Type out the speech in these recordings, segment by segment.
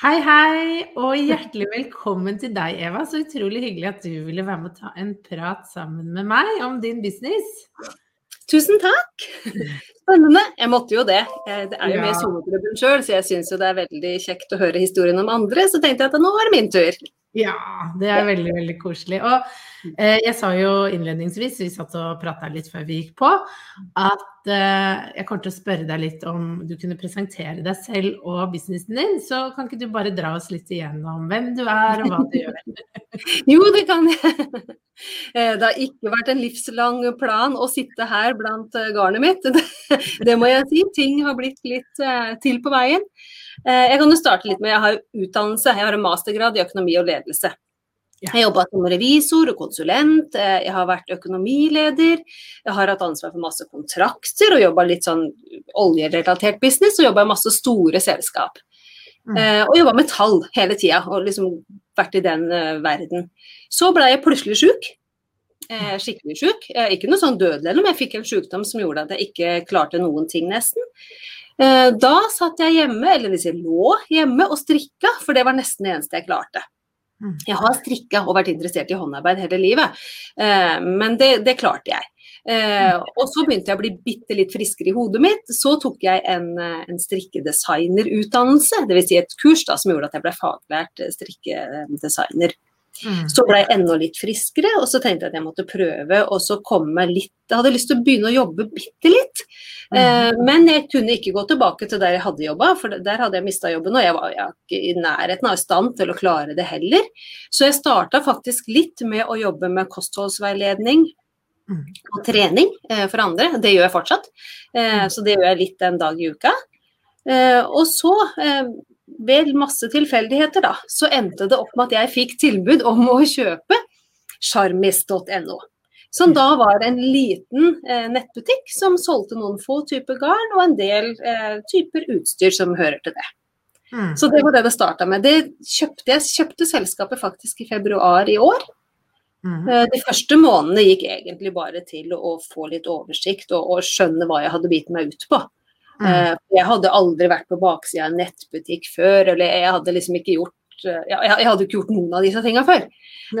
Hei, hei, og hjertelig velkommen til deg, Eva. Så utrolig hyggelig at du ville være med og ta en prat sammen med meg om din business. Tusen takk! Spennende. Jeg måtte jo det. Det er jo ja. med i sommerklubben sjøl, så jeg syns jo det er veldig kjekt å høre historien om andre. Så tenkte jeg at nå er det min tur. Ja, det er veldig, veldig koselig. Og eh, jeg sa jo innledningsvis, vi satt og prata litt før vi gikk på, at eh, jeg kommer til å spørre deg litt om du kunne presentere deg selv og businessen din. Så kan ikke du bare dra oss litt igjennom hvem du er og hva du gjør? jo, det kan jeg. Eh, det har ikke vært en livslang plan å sitte her blant eh, garnet mitt. Det må jeg si. Ting har blitt litt eh, til på veien. Eh, jeg kan jo starte litt med, jeg har utdannelse, jeg har en mastergrad i økonomi og ledelse. Jeg har jobba som revisor og konsulent, eh, jeg har vært økonomileder. Jeg har hatt ansvar for masse kontrakter og jobba litt sånn oljerelatert business. Og jobba i masse store selskap. Mm. Uh, og jobba med tall hele tida og liksom vært i den verden. Så ble jeg plutselig sjuk. Skikkelig sjuk. ikke noe sånn dødelig, men jeg fikk en sykdom som gjorde at jeg ikke klarte noen ting, nesten. Eh, da satt jeg hjemme, eller hvis jeg lå hjemme og strikka, for det var nesten det eneste jeg klarte. Mm. Jeg har strikka og vært interessert i håndarbeid hele livet, eh, men det, det klarte jeg. Eh, og så begynte jeg å bli bitte litt friskere i hodet mitt. Så tok jeg en, en strikkedesignerutdannelse, dvs. Si et kurs da, som gjorde at jeg ble faglært strikkedesigner. Mm. Så ble jeg enda litt friskere, og så tenkte jeg at jeg måtte prøve og så komme litt Jeg hadde lyst til å begynne å jobbe bitte litt, mm. eh, men jeg kunne ikke gå tilbake til der jeg hadde jobba, for der hadde jeg mista jobben, og jeg var ikke i nærheten av i stand til å klare det heller. Så jeg starta faktisk litt med å jobbe med kostholdsveiledning mm. og trening eh, for andre. Det gjør jeg fortsatt, eh, så det gjør jeg litt en dag i uka. Eh, og så eh, ved masse tilfeldigheter, da, så endte det opp med at jeg fikk tilbud om å kjøpe sjarmis.no. Som da var en liten eh, nettbutikk som solgte noen få typer garn og en del eh, typer utstyr som hører til det. Mm. Så det var det det starta med. Det kjøpte, jeg kjøpte selskapet faktisk i februar i år. Mm. Eh, de første månedene gikk egentlig bare til å få litt oversikt og, og skjønne hva jeg hadde bitt meg ut på. Mm. Eh, jeg hadde aldri vært på baksida av en nettbutikk før, eller jeg hadde liksom ikke gjort eh, jeg hadde ikke gjort noen av disse tinga før.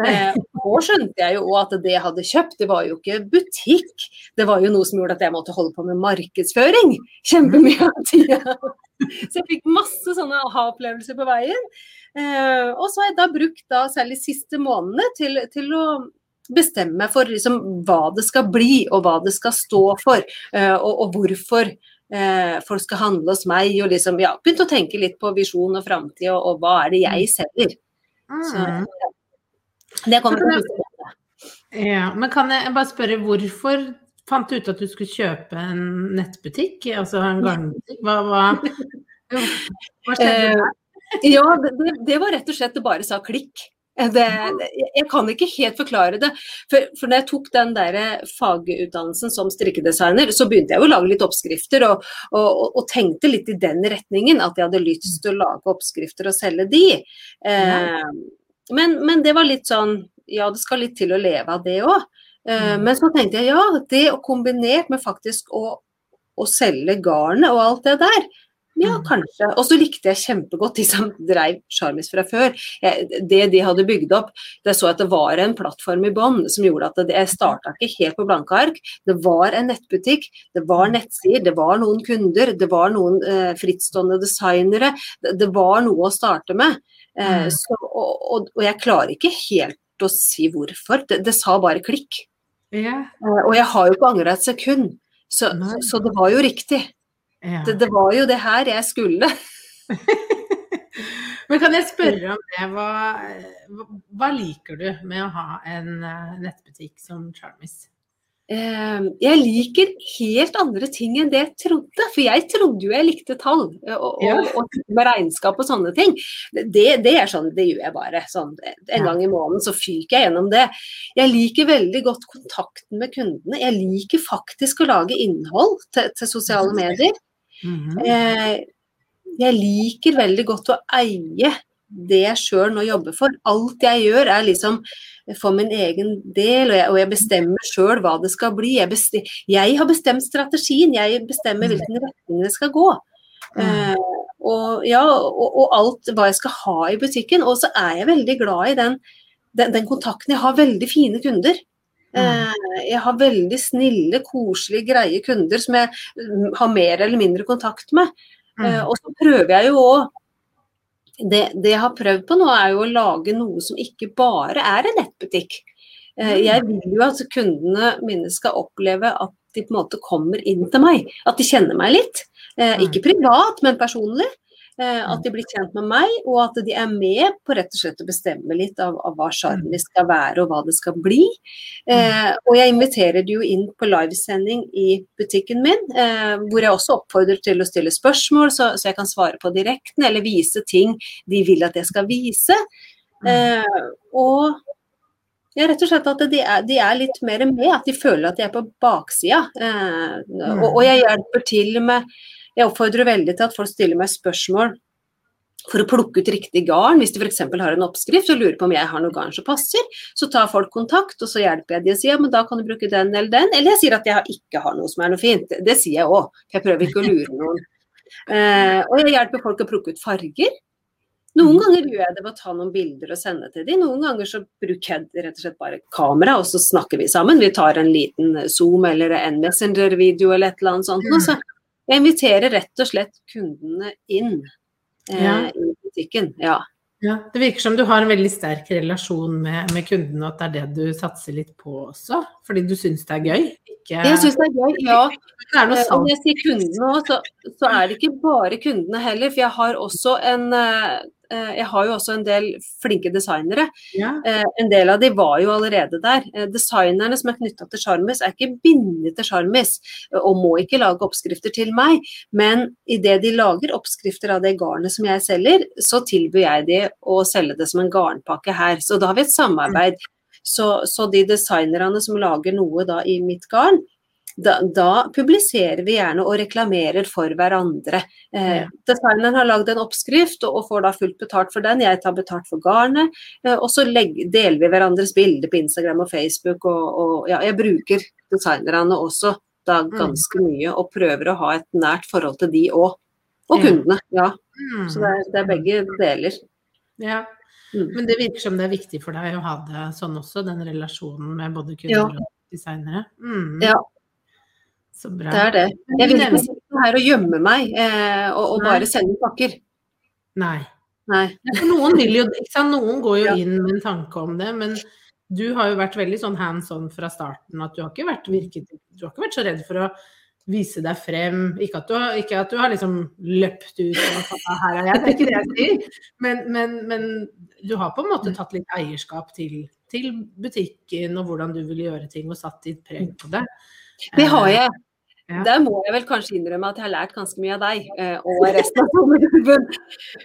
Eh, og skjønte jeg jo at det jeg hadde kjøpt, det var jo ikke butikk. Det var jo noe som gjorde at jeg måtte holde på med markedsføring kjempemye av tida. Så jeg fikk masse sånne aha-opplevelser på veien. Eh, og så har jeg da brukt da særlig siste månedene til, til å bestemme for liksom hva det skal bli, og hva det skal stå for, eh, og, og hvorfor eh, folk skal handle hos meg, og liksom, ja, begynt å tenke litt på visjon og framtid, og, og, hva er det jeg mm. selger. Så, mm. det kommer til å ja, men kan jeg bare spørre, hvorfor fant du ut at du skulle kjøpe en nettbutikk, altså en garnbutikk? Hva, hva, hva skjedde der? Eh, ja, det, det, var rett og slett det bare sa klikk. Det, jeg kan ikke helt forklare det. For, for når jeg tok den der fagutdannelsen som strikkedesigner, så begynte jeg å lage litt oppskrifter og, og, og, tenkte litt i den retningen. At jeg hadde lyst til å lage oppskrifter og selge de. Eh, men, men, det var litt sånn Ja, det skal litt til å leve av det òg. Eh, mm. men så tenkte jeg ja, det kombinert med faktisk å, å selge garnet og alt det der, ja, mm. kanskje. Og så likte jeg kjempegodt de som drev Charmis fra før. Jeg, det de hadde bygd opp, det så at det var en plattform i bånn som gjorde at det, jeg starta ikke helt på blanke ark. Det var en nettbutikk, det var nettsider, det var noen kunder, det var noen eh, frittstående designere. Det, det, var noe å starte med. Eh, mm. så, og, og, og, jeg klarer ikke helt å si hvorfor. Det, det sa bare klikk. Yeah. Eh, og jeg har jo ikke angra et sekund. Så, så, så det var jo riktig. Ja. Det, det var jo det her jeg skulle. Men kan jeg spørre om det, hva, hva liker du med å ha en eh, nettbutikk som Charmis? Eh, jeg liker helt andre ting enn det jeg trodde. For jeg trodde jo jeg likte tall eh, og, Ja. og, og med regnskap og sånne ting. Det, det er sånn, det gjør jeg bare. Sånn, en gang i måneden så fyker jeg gjennom det. Jeg liker veldig godt kontakten med kundene. Jeg liker faktisk å lage innhold til, til sosiale medier. Eh, jeg liker veldig godt å eie det jeg sjøl nå jobber for. Alt jeg gjør er liksom for min egen del, og jeg, og jeg bestemmer sjøl hva det skal bli. Jeg, besti- jeg har bestemt strategien, jeg bestemmer hvilken retning det skal gå. Eh, og, ja, og, og alt hva jeg skal ha i butikken. Og så er jeg veldig glad i den, den, den kontakten. Jeg har veldig fine kunder. Eh, jeg har veldig snille, koselige, greie kunder som jeg mm, har mer eller mindre kontakt med. Eh, og så prøver jeg jo òg det, det jeg har prøvd på nå, er jo å lage noe som ikke bare er en nettbutikk. Eh, jeg vil jo at kundene mine skal oppleve at de på en måte kommer inn til meg. At de kjenner meg litt. Ikke privat, men personlig. Eh, at de blir kjent med meg, og at de er med på rett og slett å bestemme litt av, av hva sjarmen skal være og hva det skal bli. Eh, og jeg inviterer de jo inn på livesending i butikken min, eh, hvor jeg også oppfordrer til å stille spørsmål, så, så jeg kan svare på direkten, eller vise ting de vil at jeg skal vise. Eh, og ja, rett og slett at de er, de er litt mer med, at de føler at de er på baksida. Eh, og, og jeg hjelper til med Jeg oppfordrer veldig til at folk stiller meg spørsmål for å plukke ut riktig garn. Hvis de f.eks. har en oppskrift og lurer på om jeg har noe garn som passer, så tar folk kontakt, og så hjelper jeg de og sier ja, men da kan du bruke den eller den. Eller jeg sier at jeg ikke har noe som er noe fint. Det, det sier jeg òg, for jeg prøver ikke å lure noen. Eh, og jeg hjelper folk å plukke ut farger. Noen ganger gjør jeg det ved å ta noen bilder og sende til dem. Noen ganger så bruker jeg rett og slett bare kamera, og så snakker vi sammen. Vi tar en liten Zoom eller en Messenger-video eller et eller annet sånt. Og så jeg inviterer rett og slett kundene inn eh, Ja. i butikken. Ja. Ja, det virker som du har en veldig sterk relasjon med, med kundene, og at det er det du satser litt på også. Fordi du syns det er gøy? Ikke, Jeg syns det er gøy, ja. det er noe Eh, når jeg sier kundene òg, så, så er det ikke bare kundene heller. For jeg har også en eh, Jeg har jo også en del flinke designere. Ja. Eh, En del av de var jo allerede der. Eh, Designerne som er knytta til Charmis, er ikke bindet til Charmis eh, og må ikke lage oppskrifter til meg. Men idet de lager oppskrifter av det garnet som jeg selger, så tilbyr jeg de å selge det som en garnpakke her. Så da har vi et samarbeid. Så, så de designerne som lager noe da i mitt garn, da, da publiserer vi gjerne og reklamerer for hverandre. Eh, Designeren har lagd en oppskrift og, og får da fullt betalt for den. Jeg tar betalt for garnet. Eh, og så legg, deler vi hverandres bilder på Instagram og Facebook. Og, og ja, jeg bruker designerne også da Mm. ganske mye og prøver å ha et nært forhold til de òg. Og kundene, ja. Mm. Så det er, det er begge deler. Ja. Mm. Men det virker som det er viktig for deg å ha det sånn også, den relasjonen med både kunder Ja. og designere. Mm. Ja. Så bra. Det er det. Jeg vil ikke sitte her og gjemme meg eh, og, og bare sende pakker. Nei. Nei. Noen vil jo? Noen går jo Ja. inn med en tanke om det, men du har jo vært veldig sånn hands on fra starten. At du har ikke vært, virket, du har ikke vært så redd for å vise deg frem. Ikke at du har, ikke at du har liksom løpt ut og sagt «Ah, her er jeg, det er ikke det jeg sier. Men, men, men du har på en måte tatt litt eierskap til, til butikken og hvordan du vil gjøre ting, og satt ditt preg på det. Det har jeg. Ja. Der må jeg vel kanskje innrømme at jeg har lært ganske mye av deg eh, og resten av sommerklubben.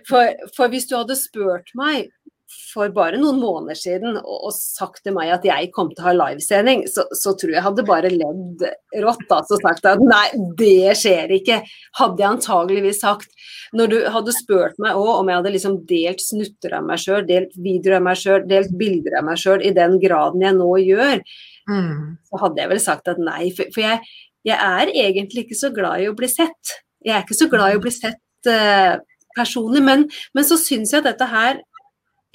For, for hvis du hadde spurt meg for bare noen måneder siden og, og sagt til meg at jeg kom til å ha livesending, så, så tror jeg hadde bare ledd rått altså, og sagt at nei, det skjer ikke. Hadde jeg antageligvis sagt. Når du hadde spurt meg òg om jeg hadde liksom delt snutter av meg sjøl, delt videoer av meg sjøl, delt bilder av meg sjøl i den graden jeg nå gjør, Mm. så hadde jeg vel sagt at nei. For, for jeg, jeg er egentlig ikke så glad i å bli sett. Jeg er ikke så glad i å bli sett uh, personlig, men, men så syns jeg at dette her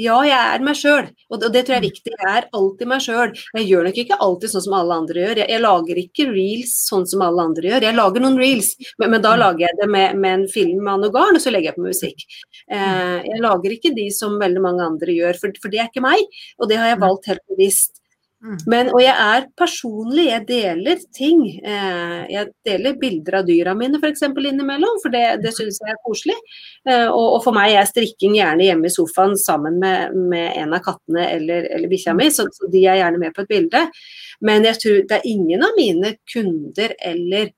Ja, jeg er meg sjøl, og det tror jeg er viktig. Jeg er alltid meg sjøl. Jeg gjør nok ikke alltid sånn som alle andre gjør. Jeg, jeg, lager ikke reels sånn som alle andre gjør. Jeg lager noen reels, men, men da lager jeg det med, med en film med Anne Garn, og så legger jeg på musikk. Eh, jeg lager ikke de som veldig mange andre gjør, for, for det er ikke meg. Og det har jeg valgt helt bevisst. Mm. Men, og jeg er personlig, jeg deler ting. Eh, jeg deler bilder av dyra mine f.eks. innimellom, for det, det syns jeg er koselig. Eh, og, og, for meg er strikking gjerne hjemme i sofaen sammen med, med en av kattene eller, eller bikkja mi, så, så, de er gjerne med på et bilde. Men jeg tror det er ingen av mine kunder eller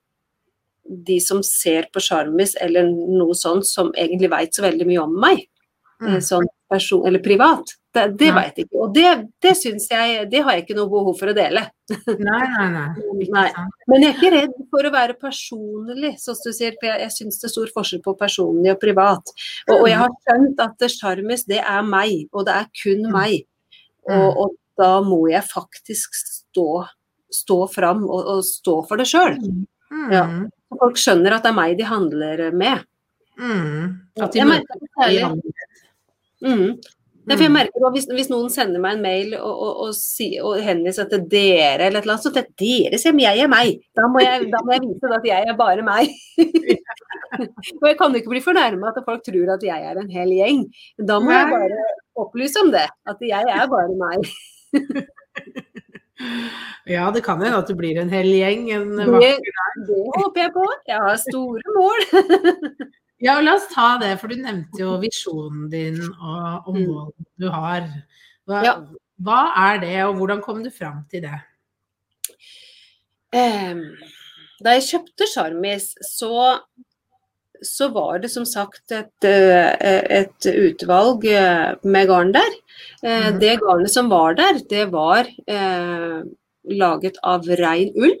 de som ser på Sjarmis eller noe sånt, som egentlig veit så veldig mye om meg. Mm. Sånn person, eller privat. Det, det vet jeg ikke. Og det, det syns jeg Det har jeg ikke noe behov for å dele. Nei, nei, nei. nei. Men jeg er ikke redd for å være personlig, sånn som du sier. For jeg, jeg syns det er stor forskjell på personlig og privat. Og, og jeg har skjønt at Sjarmis, det er meg. Og det er kun mm. meg. Og, og da må jeg faktisk stå, stå fram og, og stå for det sjøl. Mm. Ja. Folk skjønner at det er meg de handler med. Mm. At de møter Mm. Ja, jeg mm. merker hvis, hvis, noen sender meg en mail og, og, og, si, og henviser til dere eller et eller annet, så til dere sier jeg er meg. Da må jeg, da må jeg vise at jeg er bare meg. og jeg kan ikke bli fornærma at folk tror at jeg er en hel gjeng. Da må jeg bare opplyse om det. At jeg er bare meg. ja, det kan hende at det blir en hel gjeng en det, det håper jeg på. Jeg har store mål. Ja, la oss ta det, for du nevnte jo visjonen din og, og mm. målene du har. Hva, ja. hva, er det, og hvordan kom du fram til det? Da jeg kjøpte Sjarmis, så, så, var det som sagt et, eh, et utvalg eh, med garn der. Mm. Det garnet som var der, det var eh, laget av rein ull.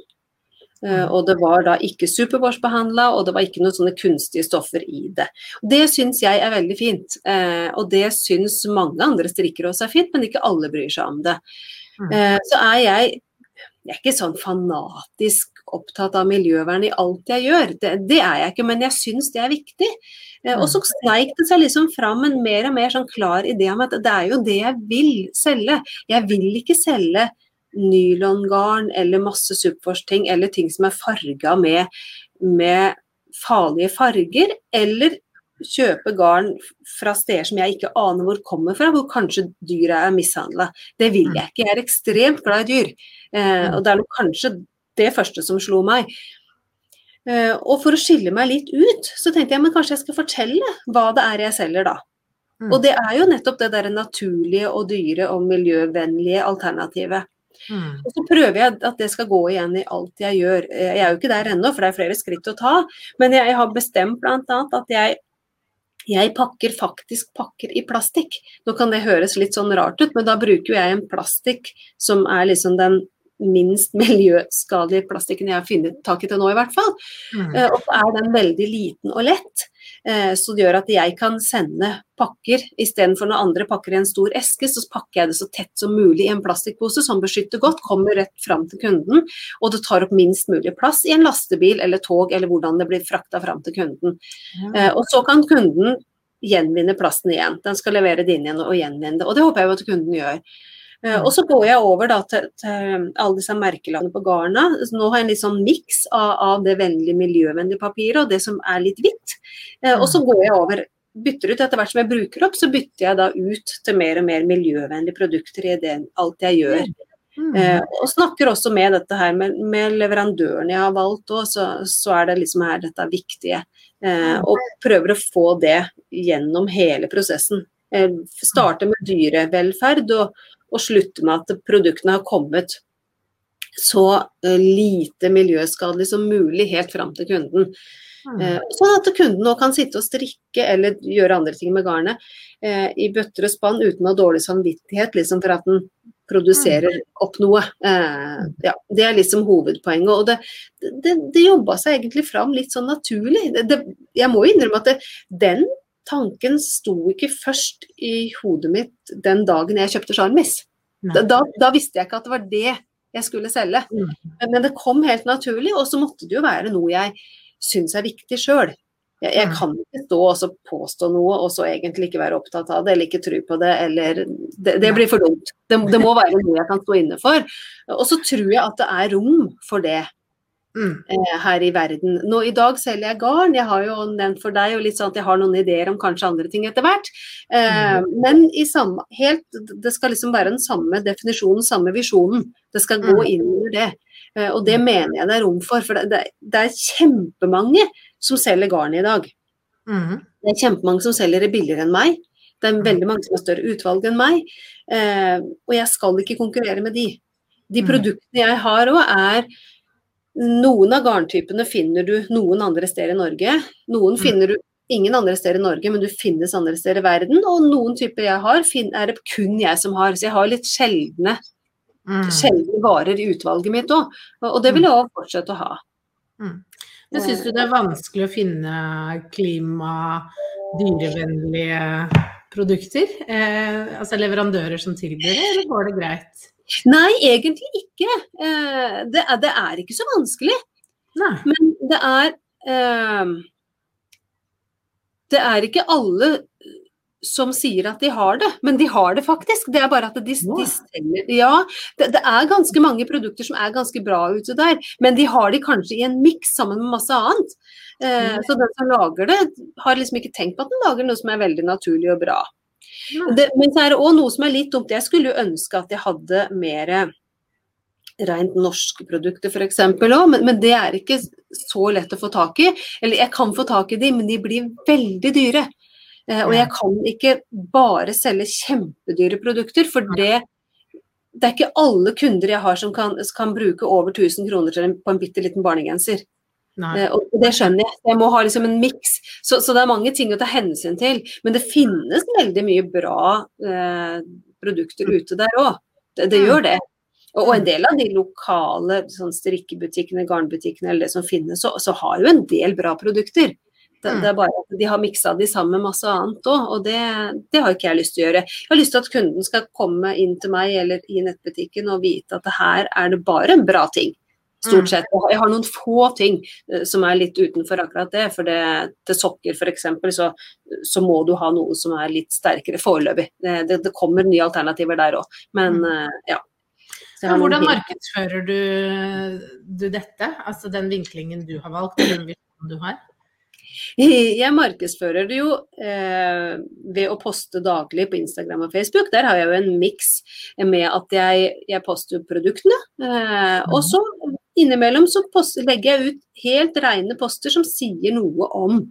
Uh, og det var da ikke superwash-behandla, og det var ikke noen sånne kunstige stoffer i det. Det syns jeg er veldig fint, uh, og det syns mange andre strikkere også er fint, men ikke alle bryr seg om det. Uh, så er jeg jeg er ikke sånn fanatisk opptatt av miljøvern i alt jeg gjør, det, det er jeg ikke, men jeg syns det er viktig. Og så sneik det seg liksom fram en mer og mer sånn klar idé om at det er jo det jeg vil selge. Jeg vil ikke selge nylongarn eller masse superforsk-ting, eller ting som er farga med, med, farlige farger, eller kjøpe garn fra steder som jeg ikke aner hvor kommer fra, hvor kanskje dyra er mishandla. Det vil jeg ikke. Jeg er ekstremt glad i dyr. Eh, og det er kanskje det første som slo meg. Eh, og for å skille meg litt ut, så tenkte jeg men kanskje jeg skal fortelle hva det er jeg selger da. Mm. Og det er jo nettopp det der naturlige og dyre og miljøvennlige alternativet. Mm. Og så prøver jeg at det skal gå igjen i alt jeg gjør. Jeg er jo ikke der ennå, for det er flere skritt å ta. Men jeg, har bestemt bl.a. at jeg, jeg pakker faktisk pakker i plastikk. Nå kan det høres litt sånn rart ut, men da bruker jeg en plastikk som er liksom den minst miljøskadelige plastikken jeg har funnet tak i til nå, i hvert fall. Mm. Uh, og så er den veldig liten og lett. Uh, så det gjør at jeg kan sende pakker istedenfor når andre pakker i en stor eske, så pakker jeg det så tett som mulig i en plastikkpose som beskytter godt, kommer rett fram til kunden, og det tar opp minst mulig plass i en lastebil eller tog, eller hvordan det blir frakta fram til kunden. Mm. Uh, og så kan kunden gjenvinne plasten igjen. Den skal levere det inn igjen og gjenvinne det, og det håper jeg jo at kunden gjør. Eh, og så går jeg over da, til, til, alle disse merkelandene på garna. Nå har jeg en litt sånn miks av, av, det vennlige, miljøvennlige papiret og det som er litt hvitt. Eh, og så går jeg over bytter ut etter hvert som jeg bruker opp, så bytter jeg da ut til mer og mer miljøvennlige produkter i det, alt jeg gjør. Mm. Eh, og snakker også med dette her med, med leverandørene jeg har valgt òg, så, så, er det liksom her dette viktige. Eh, og prøver å få det gjennom hele prosessen. Eh, starte med dyrevelferd og, og slutte med at produktene har kommet så uh, lite miljøskadelig som mulig helt fram til kunden. Mm. Uh, sånn at kunden nå kan sitte og strikke eller gjøre andre ting med garnet eh, i bøtter og spann uten å ha dårlig samvittighet liksom for at den produserer mm. opp noe. ja, det er liksom hovedpoenget. Og det, det, det jobba seg egentlig fram litt sånn naturlig. Det, jeg må innrømme at den tanken sto ikke først i hodet mitt den dagen jeg kjøpte Charmis. Da, da, visste jeg ikke at det var det jeg skulle selge. Men, Men det kom helt naturlig, og så måtte det jo være noe jeg syns er viktig sjøl. Jeg, jeg Mm. kan ikke stå og så påstå noe, og så egentlig ikke være opptatt av det, eller ikke tro på det, eller Det, det blir for dumt. Det, det må være noe jeg kan stå inne for. Og så tror jeg at det er rom for det Mm. eh, her i verden. Nå I dag selger jeg garn, jeg har jo nevnt for deg og litt sånn at jeg har noen ideer om kanskje andre ting etter hvert. Eh, Men i samme, helt, det skal liksom være den samme definisjonen, samme visjonen. Det skal gå Mm. inn under det. Eh, Og det mener jeg det er rom for. For det, det, det er kjempemange som selger garn i dag. Mm. Det er kjempemange som selger det billigere enn meg. Det er veldig mange som har større utvalg enn meg. Eh, og jeg skal ikke konkurrere med de. De Mm. produktene jeg har òg, er Noen av garntypene finner du noen andre steder i Norge. Noen Mm. finner du ingen andre steder i Norge, men du finnes andre steder i verden. Og noen typer jeg har, er det kun jeg som har. Så jeg har litt sjeldne, Mm. sjeldne varer i utvalget mitt òg. Og og det vil jeg òg fortsette å ha. Mm. Men syns du det er vanskelig å finne klima, dyrevennlige produkter? Eh, altså leverandører som tilbyr det, eller går det greit? Nei, egentlig ikke. Eh, det, er, det er ikke så vanskelig. Nei. Men det er eh, Det er ikke alle som sier at de har det, men de har det faktisk. Det er bare at de, de selger Ja, det, det er ganske mange produkter som er ganske bra ute der, men de har de kanskje i en miks sammen med masse annet. Eh. Så den som lager det, har liksom ikke tenkt på at den lager noe som er veldig naturlig og bra. Det, men så er det òg noe som er litt dumt. Jeg skulle jo ønske at jeg hadde mer rent norske produkter f.eks. òg, men, men det er ikke så lett å få tak i. Eller jeg kan få tak i de, men de blir veldig dyre. Eh, og jeg kan ikke bare selge kjempedyre produkter, for det det er ikke alle kunder jeg har som kan, som kan bruke over 1000 kroner en, på en bitte liten barnegenser. Nei. Eh, Og det skjønner jeg. Jeg må ha liksom en miks. Så, så det er mange ting å ta hensyn til. Men det finnes veldig mye bra eh, produkter ute der òg. Det, det Mm. gjør det. Og, og en del av de lokale sånn strikkebutikkene, garnbutikkene eller det som finnes, så, så har jo en del bra produkter. Det, Mm. det er bare at de har miksa de sammen med masse annet òg, og det, det har ikke jeg lyst til å gjøre. Jeg har lyst til at kunden skal komme inn til meg eller i nettbutikken og vite at det her er det bare bra ting. Mm. Stort sett. Jeg har noen få ting eh, som er litt utenfor akkurat det. For det, til sokker f.eks. Så, så må du ha noe som er litt sterkere foreløpig. Det, det, kommer nye alternativer der òg. Men Mm. eh, ja. Hvordan markedsfører du, du dette? Altså den vinklingen du har valgt, den visjonen du har? Jeg markedsfører det jo eh, ved å poste daglig på Instagram og Facebook. Der har jeg jo en miks med at jeg, jeg poster produktene. Eh, og så innimellom så post, legger jeg ut helt rene poster som sier noe om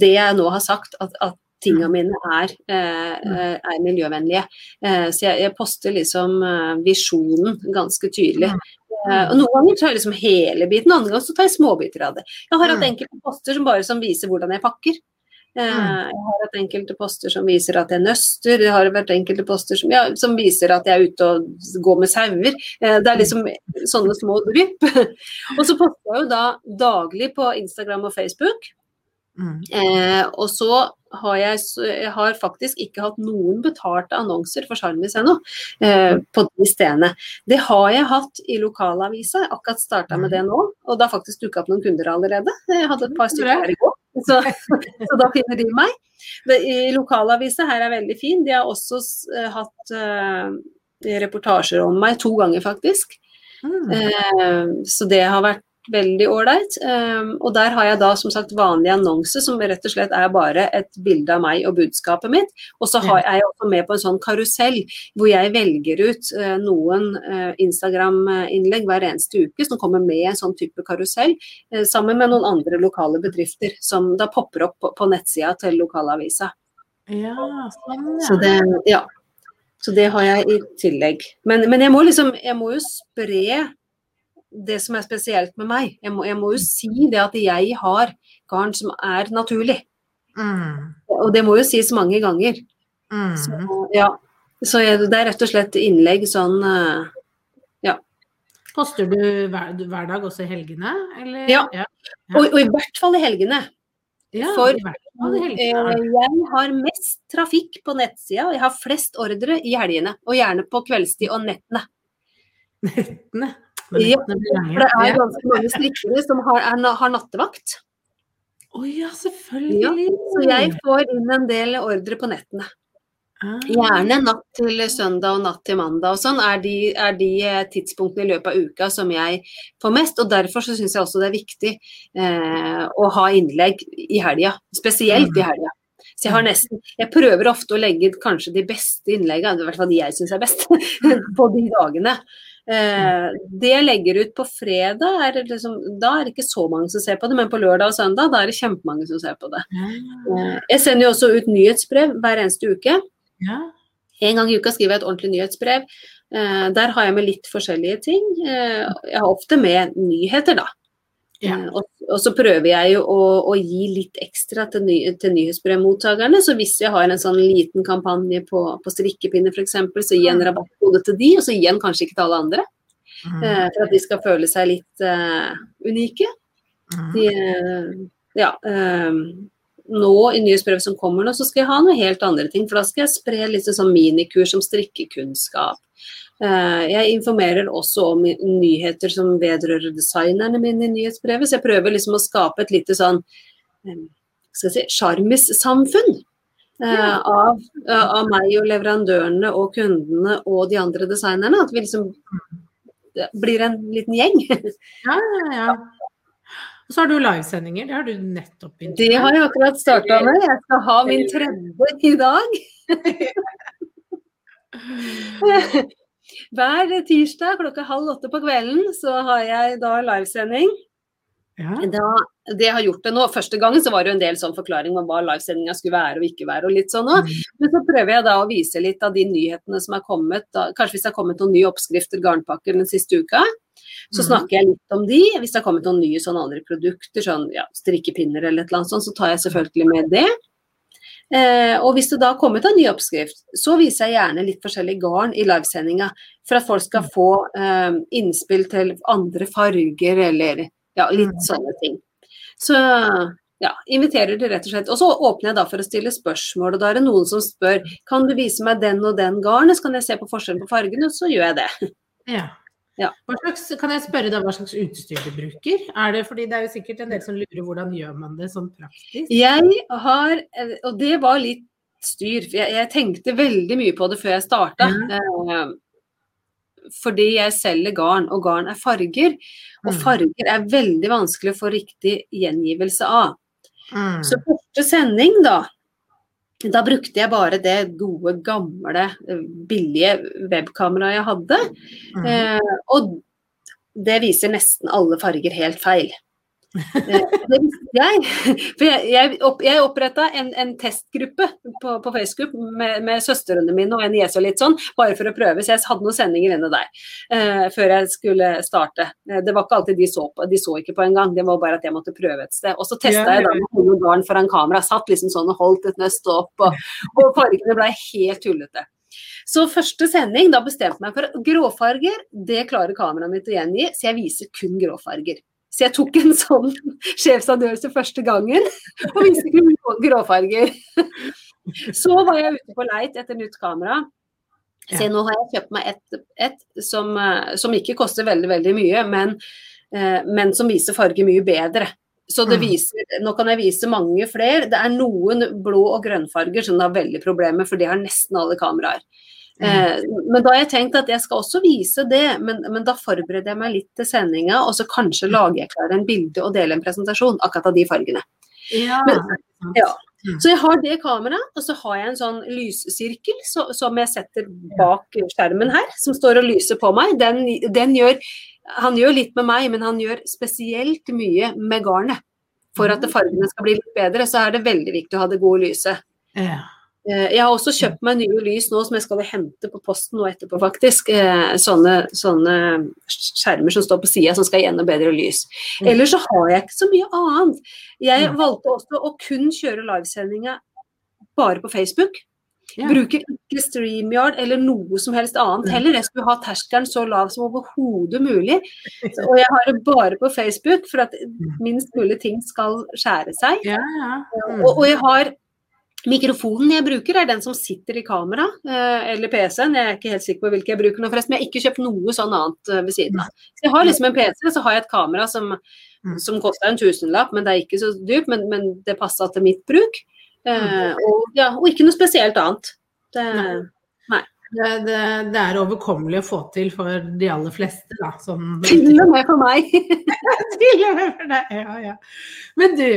det jeg nå har sagt, at, at tingene mine er, eh, er miljøvennlige. Eh, så jeg, jeg poster liksom eh, visjonen ganske tydelig. Eh, og Noen ganger tar jeg liksom hele biten, andre ganger så tar jeg småbiter av det. Jeg har hatt Mm. enkelte poster som bare som viser hvordan jeg pakker. Eh, Mm. Jeg har hatt enkelte poster som viser at jeg nøster, det har vært enkelte poster som, ja, som viser at jeg er ute og går med sauer. Eh, Det er liksom sånne små drypp. og så poster jeg jo da daglig på Instagram og Facebook. Mm. Eh, og så har jeg, jeg har faktisk ikke hatt noen betalte annonser for Sjarmis ennå, eh, på de stedene. Det har jeg hatt i lokalavisa, akkurat starta med det nå. Og det har faktisk dukka opp noen kunder allerede. Jeg hadde et par stykker her i går, så, så da finner de meg. I lokalavisa her er veldig fin. De har også eh, hatt uh, reportasjer om meg to ganger, faktisk. Mm. Uh, Så det har vært veldig ålreit. Eh, Og der har jeg da som sagt vanlig annonse, som rett og slett er bare et bilde av meg og budskapet mitt. Og så har jeg også med på en sånn karusell hvor jeg velger ut eh, noen eh, Instagram-innlegg hver eneste uke som kommer med en sånn type karusell, eh, sammen med noen andre lokale bedrifter som da popper opp på, på nettsida til lokalavisa. Ja, sånn, ja. Så det, ja. Så det har jeg i tillegg. Men, men jeg må liksom Jeg må jo spre det som er spesielt med meg. Jeg må, jeg må jo si det at jeg har garn som er naturlig. Mm. Og det må jo sies mange ganger. Mm. Så, ja. Så jeg, det er rett og slett innlegg sånn ja. Poster du hver, hver dag, også i helgene? Eller? Ja. ja. og, og i hvert fall i helgene. Ja, For- i fall i Eh, helgene. Jeg har mest trafikk på nettsida, og jeg har flest ordre i helgene. Og gjerne på kveldstid og nettene. Nettene. Ja. For det er ganske mange strikkere som har, er, har nattevakt. Å ja, selvfølgelig. Ja, så jeg får inn en del ordre på nettene. Ah. Gjerne natt til søndag og natt til mandag og sånn er de, er de eh, tidspunktene i løpet av uka som jeg får mest. Og derfor så syns jeg også det er viktig eh, å ha innlegg i helga, spesielt i helga. Så jeg har nesten Jeg prøver ofte å legge kanskje de beste innleggene, i hvert fall de jeg syns er best, på de dagene. Eh, det jeg legger ut på fredag, er liksom, da er det ikke så mange som ser på det, men på lørdag og søndag da er det kjempemange som ser på det. Eh, jeg sender jo også ut nyhetsbrev hver eneste uke. Ja. En gang i uka skriver jeg et ordentlig nyhetsbrev. Eh, der har jeg med litt forskjellige ting. Jeg har ofte med nyheter, da. Ja. Eh, og, og, så prøver jeg jo å, å gi litt ekstra til, ny, til nyhetsbrevmottakerne. Så hvis jeg har en sånn liten kampanje på, på strikkepinner f.eks., så jeg en rabattkode til de, og så jeg den kanskje ikke til alle andre. Mm. Eh, for at de skal føle seg litt eh, unike. Mm. De, eh, ja, eh, nå i nyhetsbrevet som kommer nå, så skal jeg ha noe helt andre ting. For da skal jeg spre litt sånn minikurs om strikkekunnskap. Eh, Jeg informerer også om nyheter som vedrører designerne mine i nyhetsbrevet, så jeg prøver liksom å skape et lite sånn eh, jeg si, sjarmissamfunn. eh, Ja. Av, av meg og leverandørene og kundene og de andre designerne. At vi liksom blir en liten gjeng. Ja, ja, ja. Og så har du livesendinger, det har du nettopp begynt Det har jeg akkurat starta med. Jeg skal ha min tredje i dag. Hver tirsdag klokka halv åtte på kvelden så har jeg da livesending. Ja. Da, det har gjort det nå, Første gangen så var det jo en del sånn forklaring om hva livesendinga skulle være og ikke være. og litt sånn også. Men så prøver jeg da å vise litt av de nyhetene som er kommet. Da, kanskje hvis det har kommet noen nye oppskrifter, garnpakker den siste uka. Så Mhm. snakker jeg litt om de. Hvis det har kommet noen nye sånn andre produkter, sånn ja, strikkepinner eller et eller annet sånt, så tar jeg selvfølgelig med det. Eh, og hvis det da har kommet en ny oppskrift, så viser jeg gjerne litt forskjellig garn i livesendinga. For at folk skal få eh, innspill til andre farger eller ja, litt sånne ting. Så ja, inviterer de rett og slett. Og så åpner jeg da for å stille spørsmål, og da er det noen som spør kan du vise meg den og den garnet, så kan jeg se på forskjellen på fargene, så gjør jeg det. Ja. Ja. Slags, kan jeg spørre deg hva slags utstyr du bruker? Er det, fordi det er jo sikkert en del som lurer hvordan gjør man det sånn praktisk? Jeg har, eh, og det var litt styr, for jeg, jeg tenkte veldig mye på det før jeg starta. Mm. fordi jeg selger garn, og garn er farger. Og Mm. farger er veldig vanskelig å få riktig gjengivelse av. Mm. Så første sending, da. Da brukte jeg bare det gode, gamle, eh, billige webkameraet jeg hadde. Mm. Eh, og det viser nesten alle farger helt feil. Eh, det visste jeg. For jeg, jeg, opp, jeg oppretta en, en testgruppe på, på Facebook med, med søstrene mine og en niese og litt sånn, bare for å prøve. Så jeg hadde noen sendinger inne der uh, før jeg skulle starte. Eh, det var ikke alltid de så på, de så ikke på engang, det var bare at jeg måtte prøve et sted. Og så testa Ja, jeg da med noen barn foran kamera, satt liksom sånn og holdt et nøst opp, og, og fargene ble helt tullete. Så første sending, da bestemte jeg meg for gråfarger, det klarer kameraet mitt å gjengi, så jeg viser kun gråfarger. Så jeg tok en sånn sjefsavgjørelse første gangen, og viste gråfarger. Så var jeg ute på leit etter nytt kamera. Se, nå har jeg kjøpt meg et, et som, eh, som ikke koster veldig, veldig mye, men, eh, men som viser farger mye bedre. Så det Mm. viser, Nå kan jeg vise mange flere. Det er noen blå- og grønnfarger som det har veldig problemer med, for det har nesten alle kameraer. Eh, men da har jeg tenkt at jeg skal også vise det, men, men da forbereder jeg meg litt til sendinga, og så kanskje lager jeg klar en bilde og deler en presentasjon akkurat av de fargene. Ja. Men- ja. Så jeg har det kameraet, og så har jeg en sånn lyssirkel så, som jeg setter bak skjermen her, som står og lyser på meg. Den, den gjør Han gjør litt med meg, men han gjør spesielt mye med garnet. For at fargene skal bli litt bedre, så er det veldig viktig å ha det gode lyset. Ja. Eh, Jeg har også kjøpt meg nye lys nå som jeg skal hente på posten nå etterpå, faktisk. Eh, Sånne, sånne skjermer som står på sida som skal gi enda bedre lys. Mm. Ellers så har jeg ikke så mye annet. Jeg Mm. valgte også å kun kjøre livesendinga bare på Facebook. Ja. Bruker ikke StreamYard eller noe som helst annet Mm. heller. Jeg skulle ha terskelen så lav som overhodet mulig. Og jeg har det bare på Facebook for at minst mulig ting skal skjære seg. Ja, ja. Mm. Og, og jeg har Mikrofonen jeg bruker, er den som sitter i kamera, eh, eller PC-en. Jeg er ikke helt sikker på hvilken jeg bruker nå, forresten. Men jeg har ikke kjøpt noe sånn annet eh, ved siden av. Så jeg har liksom en PC, så har jeg et kamera som Mm. som kosta en tusenlapp, men det er ikke så dyrt, men, men det passa til mitt bruk. Eh, og, ja, og ikke noe spesielt annet. Det, Nei. Det, det, det er overkommelig å få til for de aller fleste, da. Sånn, til og med for meg. til og med for deg, ja, ja. Men du,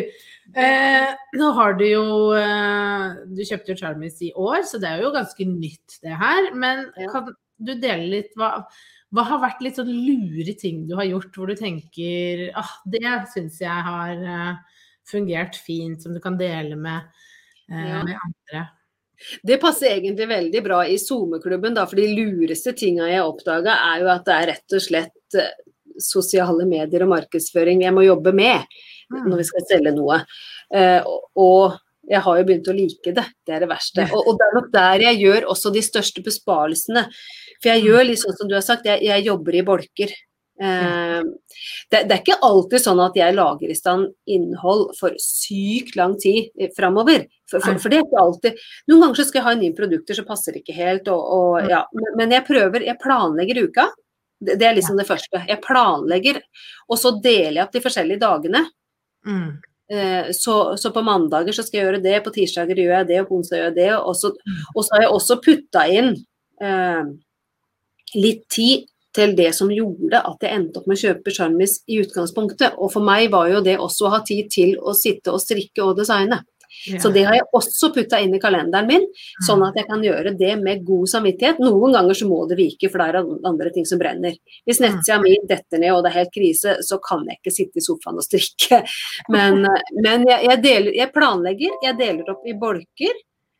eh, nå har du jo eh, Du kjøpte jo Charmis i år, så det er jo ganske nytt det her. Men kan du dele litt hva, hva har vært litt sånn lure ting du har gjort, hvor du tenker ah, det syns jeg har eh, fungert fint, som du kan dele med, eh, med andre? Det passer egentlig veldig bra i SoMe-klubben, for de lureste tinga jeg oppdaga, er jo at det er rett og slett eh, sosiale medier og markedsføring jeg må jobbe med Mm. når vi skal selge noe. Eh, og- og jeg har jo begynt å like det, det er det verste. Og, og det er nok der jeg gjør også de største besparelsene. For jeg gjør litt sånn som du har sagt, jeg, jeg jobber i bolker. Eh, det, det er ikke alltid sånn at jeg lager i stand innhold for sykt lang tid eh, framover. For, for, for det er ikke alltid Noen ganger så skal jeg ha nye produkter, så passer det ikke helt. Og, og, ja. men, jeg prøver, jeg planlegger uka. Det, det er liksom det første. Jeg planlegger, og så deler jeg opp de forskjellige dagene. Mm. Eh, Så, så på mandager så skal jeg gjøre det, på tirsdager gjør jeg det, og på onsdag gjør jeg det. Og så, og så har jeg også putta inn eh, litt tid til det som gjorde at jeg endte opp med å kjøpe Charmis i utgangspunktet. Og for meg var jo det også å ha tid til å sitte og strikke og designe. Ja. Så det har jeg også putta inn i kalenderen min, sånn at jeg kan gjøre det med god samvittighet. Noen ganger så må det vike, for det er andre ting som brenner. Hvis nettsida mi detter ned og det er helt krise, så kan jeg ikke sitte i sofaen og strikke. Men, men jeg, jeg, deler, jeg planlegger, jeg deler opp i bolker.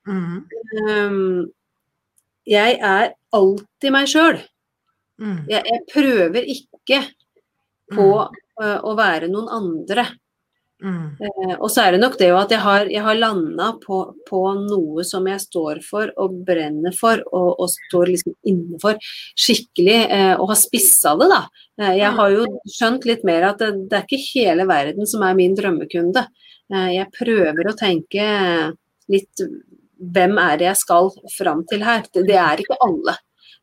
Mm. Um, jeg er alltid meg sjøl. Mm. Jeg, jeg prøver ikke på uh, å være noen andre. Mm. Uh, og så er det nok det jo at jeg har, jeg har landa på, på noe som jeg står for og brenner for og, og står liksom inne for skikkelig, uh, og har spissa det, da. Eh, jeg har jo skjønt litt mer at det, det er ikke hele verden som er min drømmekunde. Jeg prøver å tenke litt hvem er det jeg skal fram til her? Det, det er ikke alle.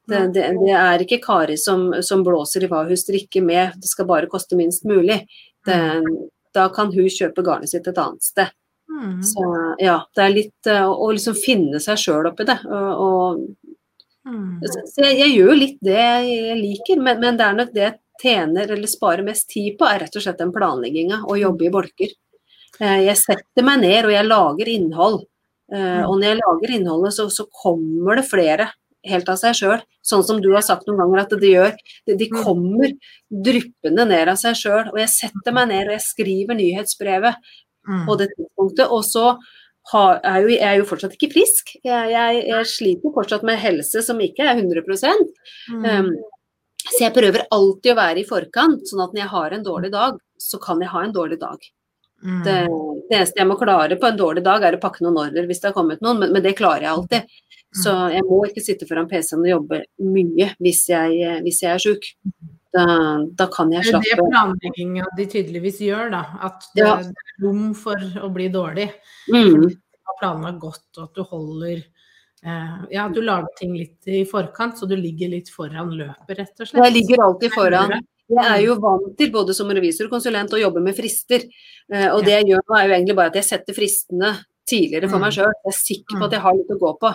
Det, det, det er ikke Kari som, som blåser i hva hun strikker med, det skal bare koste minst mulig. Det, da kan hun kjøpe garnet sitt et annet sted. Mm. Så ja, det er litt å, å liksom finne seg sjøl oppi det. Og, Mm. så jeg, jeg gjør litt det jeg liker, men, men det er nok det jeg tjener eller sparer mest tid på, er rett og slett den planlegginga å jobbe i bolker. Uh, jeg setter meg ned og jeg lager innhold. Uh, og når jeg lager innholdet, så, så kommer det flere helt av seg sjøl. Sånn som du har sagt noen ganger at det gjør. De, de kommer dryppende ned av seg sjøl. Og jeg setter meg ned og jeg skriver nyhetsbrevet Mm. på det tidspunktet. Og så har, er jo, jeg er jo fortsatt ikke frisk. Jeg, jeg, jeg sliter fortsatt med helse som ikke er 100 Mm. um, Så jeg prøver alltid å være i forkant, sånn at når jeg har en dårlig dag, så kan jeg ha en dårlig dag. Mm. Det, det eneste jeg må klare på en dårlig dag, er å pakke noen ordrer hvis det har kommet noen, men, men det klarer jeg alltid. Så jeg må ikke sitte foran PC-en og jobbe mye hvis jeg, hvis jeg er sjuk. Da, da kan jeg slappe Det er det planlegginga de tydeligvis gjør, da. At det, Ja. er rom for å bli dårlig. mm. Du har planlagt godt, og at du holder eh, Ja, du lager ting litt i forkant, så du ligger litt foran løpet, rett og slett. Jeg ligger alltid foran. Jeg er jo vant til både som revisor og konsulent å jobbe med frister. Eh, og det jeg gjør nå er jo egentlig bare at jeg setter fristene tidligere for meg sjøl. Jeg er sikker på at jeg har litt å gå på.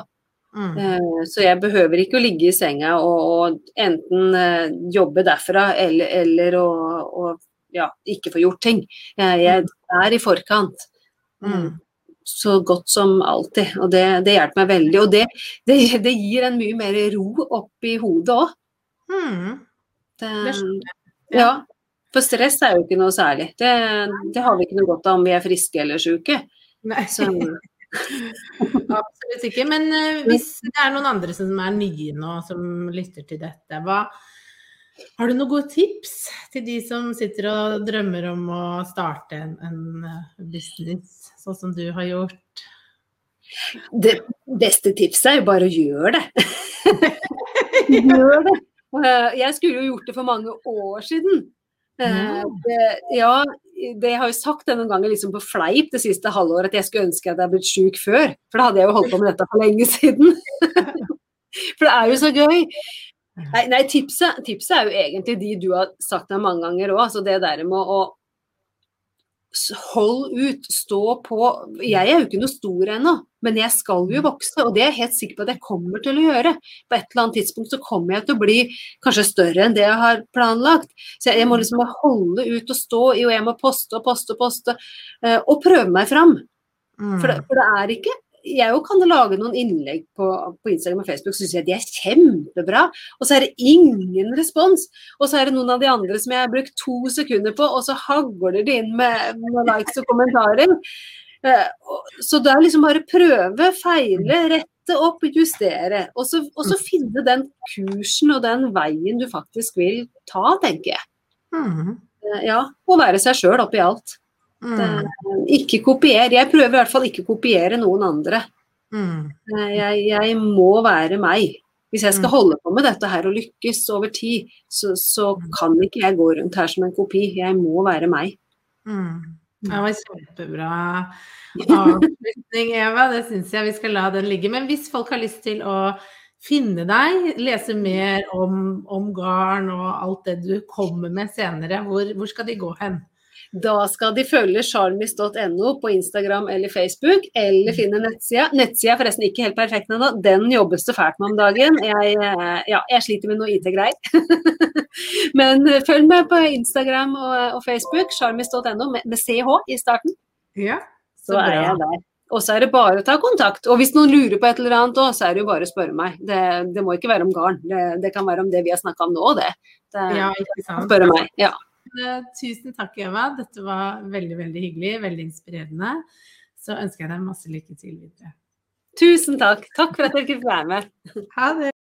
Mm. Eh, så jeg behøver ikke å ligge i senga og, og enten eh, jobbe derfra eller, eller å, å ja, ikke få gjort ting. Jeg, jeg er i forkant. Mm. Så godt som alltid. Og det, det hjelper meg veldig. Og det, det, det gir en mye mer ro oppi hodet òg. Mm. Ja. For stress er jo ikke noe særlig. Det, det har vi ikke noe godt av om vi er friske eller syke. Nei, Så, absolutt ikke. Men eh, hvis det er noen andre som er nye nå, som lytter til dette, hva har du noen gode tips til de som sitter og drømmer om å starte en, en eh, business, sånn som du har gjort? det beste tipset er jo bare å gjøre det. Gjør det. Eh, Jeg skulle jo gjort det for mange år siden. Eh, Ja. Det, ja, det jeg har jo sagt det noen ganger liksom på fleip det siste halvåret at jeg skulle ønske at jeg hadde blitt sjuk før. For da hadde jeg jo holdt på med dette for lenge siden. for det er jo så gøy. Nei, nei tipset, tipset er jo egentlig de du har sagt meg mange ganger òg. Altså det der med å hold ut, stå på. Jeg er jo ikke noe stor ennå, men jeg skal jo vokse, og det er jeg helt sikker på at jeg kommer til å gjøre. På et eller annet tidspunkt så kommer jeg til å bli kanskje større enn det jeg har planlagt. Så jeg, må liksom holde ut og stå i, og jeg må poste og poste og poste, uh, og prøve meg fram. Mm. For, det, for det er ikke jeg kan lage noen innlegg på, på Instagram og Facebook, så syns jeg de er kjempebra. Og så er det ingen respons. Og så er det noen av de andre som jeg har brukt to sekunder på, og så hagler de inn med, med likes og kommentarer. Eh, så det er liksom bare prøve, feile, rette opp, justere. Og så, og så finne den kursen og den veien du faktisk vil ta, tenker jeg. Mm. Eh, ja, og være seg sjøl oppi alt. Mm. Ikke kopier. Jeg prøver i hvert fall ikke å kopiere noen andre. Mm. Jeg, jeg, må være meg. Hvis jeg skal mm. holde på med dette her og lykkes over tid, så, så mm. kan ikke jeg gå rundt her som en kopi. Jeg må være meg. Mm. Det var kjempebra avslutning, Eva. Det syns jeg vi skal la den ligge. Men hvis folk har lyst til å finne deg, lese mer om, om garn og alt det du kommer med senere, hvor, hvor skal de gå hen? Da skal de følge charmis.no på Instagram eller Facebook, eller mm. finne nettsida. Nettsida er forresten ikke helt perfekt ennå, den jobbes det fælt med om dagen. Jeg, eh, ja, jeg sliter med noe IT-greier. Men eh, følg med på Instagram og, og Facebook, charmis.no med, med, CH i starten. Ja, så, så er jeg der. Og så er det bare å ta kontakt. Og hvis noen lurer på et eller annet òg, så er det jo bare å spørre meg. Det, det må ikke være om garn. Det, det, kan være om det vi har snakka om nå, det. det ja, ikke sant. Spørre meg. Ja. Eh, tusen takk, Eva. Dette var veldig, veldig hyggelig. Veldig inspirerende. Så ønsker jeg deg masse lykke til videre. Tusen takk. Takk for at dere fikk være med. Ha det.